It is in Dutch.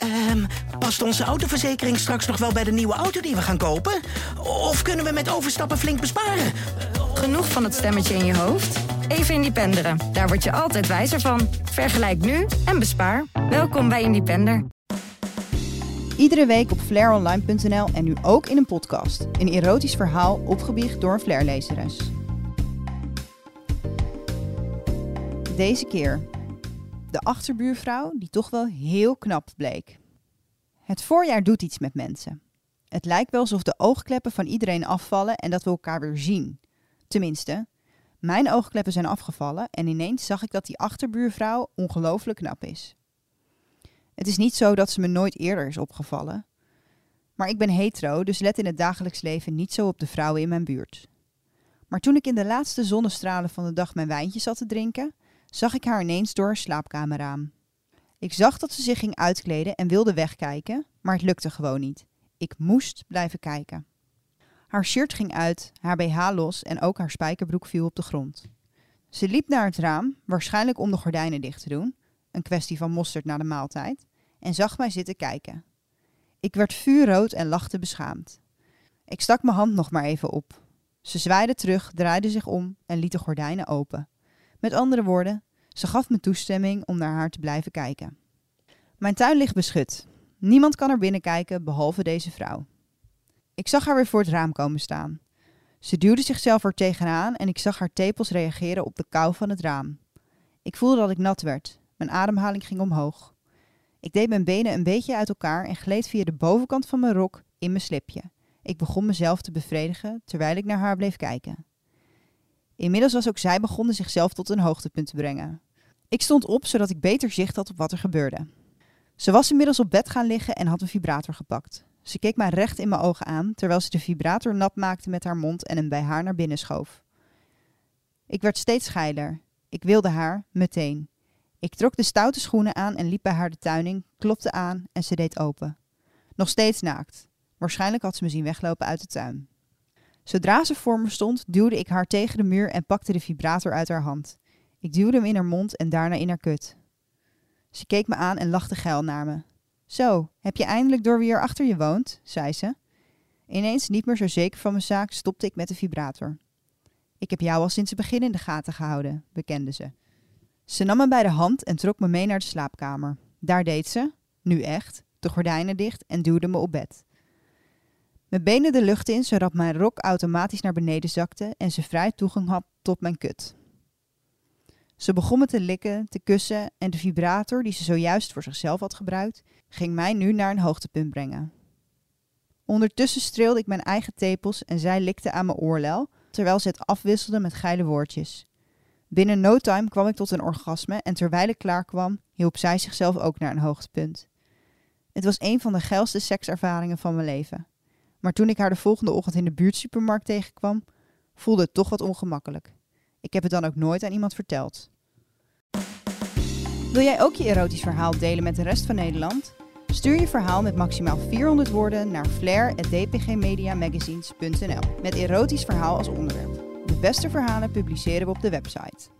Ehm, past onze autoverzekering straks nog wel bij de nieuwe auto die we gaan kopen? Of kunnen we met overstappen flink besparen? Genoeg van het stemmetje in je hoofd? Even Independeren. Daar word je altijd wijzer van. Vergelijk nu en bespaar. Welkom bij Independer. Iedere week op flaironline.nl en nu ook in een podcast. Een erotisch verhaal opgebiecht door een flairlezeres. Deze keer de achterbuurvrouw die toch wel heel knap bleek. Het voorjaar doet iets met mensen. Het lijkt wel alsof de oogkleppen van iedereen afvallen en dat we elkaar weer zien. Tenminste, mijn oogkleppen zijn afgevallen en ineens zag ik dat die achterbuurvrouw ongelooflijk knap is. Het is niet zo dat ze me nooit eerder is opgevallen. Maar ik ben hetero, dus let in het dagelijks leven niet zo op de vrouwen in mijn buurt. Maar toen ik in de laatste zonnestralen van de dag mijn wijntje zat te drinken, zag ik haar ineens door haar slaapkamerraam. Ik zag dat ze zich ging uitkleden en wilde wegkijken, maar het lukte gewoon niet. Ik moest blijven kijken. Haar shirt ging uit, haar BH los en ook haar spijkerbroek viel op de grond. Ze liep naar het raam, waarschijnlijk om de gordijnen dicht te doen, een kwestie van mosterd na de maaltijd, en zag mij zitten kijken. Ik werd vuurrood en lachte beschaamd. Ik stak mijn hand nog maar even op. Ze zwaaide terug, draaide zich om en liet de gordijnen open. Met andere woorden, ze gaf me toestemming om naar haar te blijven kijken. Mijn tuin ligt beschut. Niemand kan er binnen kijken behalve deze vrouw. Ik zag haar weer voor het raam komen staan. Ze duwde zichzelf er tegenaan en ik zag haar tepels reageren op de kou van het raam. Ik voelde dat ik nat werd. Mijn ademhaling ging omhoog. Ik deed mijn benen een beetje uit elkaar en gleed via de bovenkant van mijn rok in mijn slipje. Ik begon mezelf te bevredigen terwijl ik naar haar bleef kijken. Inmiddels was ook zij begonnen zichzelf tot een hoogtepunt te brengen. Ik stond op zodat ik beter zicht had op wat er gebeurde. Ze was inmiddels op bed gaan liggen en had een vibrator gepakt. Ze keek mij recht in mijn ogen aan terwijl ze de vibrator nat maakte met haar mond en hem bij haar naar binnen schoof. Ik werd steeds scheiler. Ik wilde haar meteen. Ik trok de stoute schoenen aan en liep bij haar de tuin in, klopte aan en ze deed open. Nog steeds naakt. Waarschijnlijk had ze me zien weglopen uit de tuin. Zodra ze voor me stond, duwde ik haar tegen de muur en pakte de vibrator uit haar hand. Ik duwde hem in haar mond en daarna in haar kut. Ze keek me aan en lachte geil naar me. Zo, heb je eindelijk door wie er achter je woont? zei ze. Ineens, niet meer zo zeker van mijn zaak, stopte ik met de vibrator. Ik heb jou al sinds het begin in de gaten gehouden, bekende ze. Ze nam me bij de hand en trok me mee naar de slaapkamer. Daar deed ze, nu echt, de gordijnen dicht en duwde me op bed. Mijn benen de lucht in, zodat mijn rok automatisch naar beneden zakte en ze vrij toegang had tot mijn kut. Ze begon me te likken, te kussen en de vibrator die ze zojuist voor zichzelf had gebruikt, ging mij nu naar een hoogtepunt brengen. Ondertussen streelde ik mijn eigen tepels en zij likte aan mijn oorlel, terwijl ze het afwisselde met geile woordjes. Binnen no time kwam ik tot een orgasme en terwijl ik klaar kwam, hielp zij zichzelf ook naar een hoogtepunt. Het was een van de geilste sekservaringen van mijn leven. Maar toen ik haar de volgende ochtend in de buurtsupermarkt tegenkwam, voelde het toch wat ongemakkelijk. Ik heb het dan ook nooit aan iemand verteld. Wil jij ook je erotisch verhaal delen met de rest van Nederland? Stuur je verhaal met maximaal 400 woorden naar flair.dpgmediamagazines.nl met erotisch verhaal als onderwerp. De beste verhalen publiceren we op de website.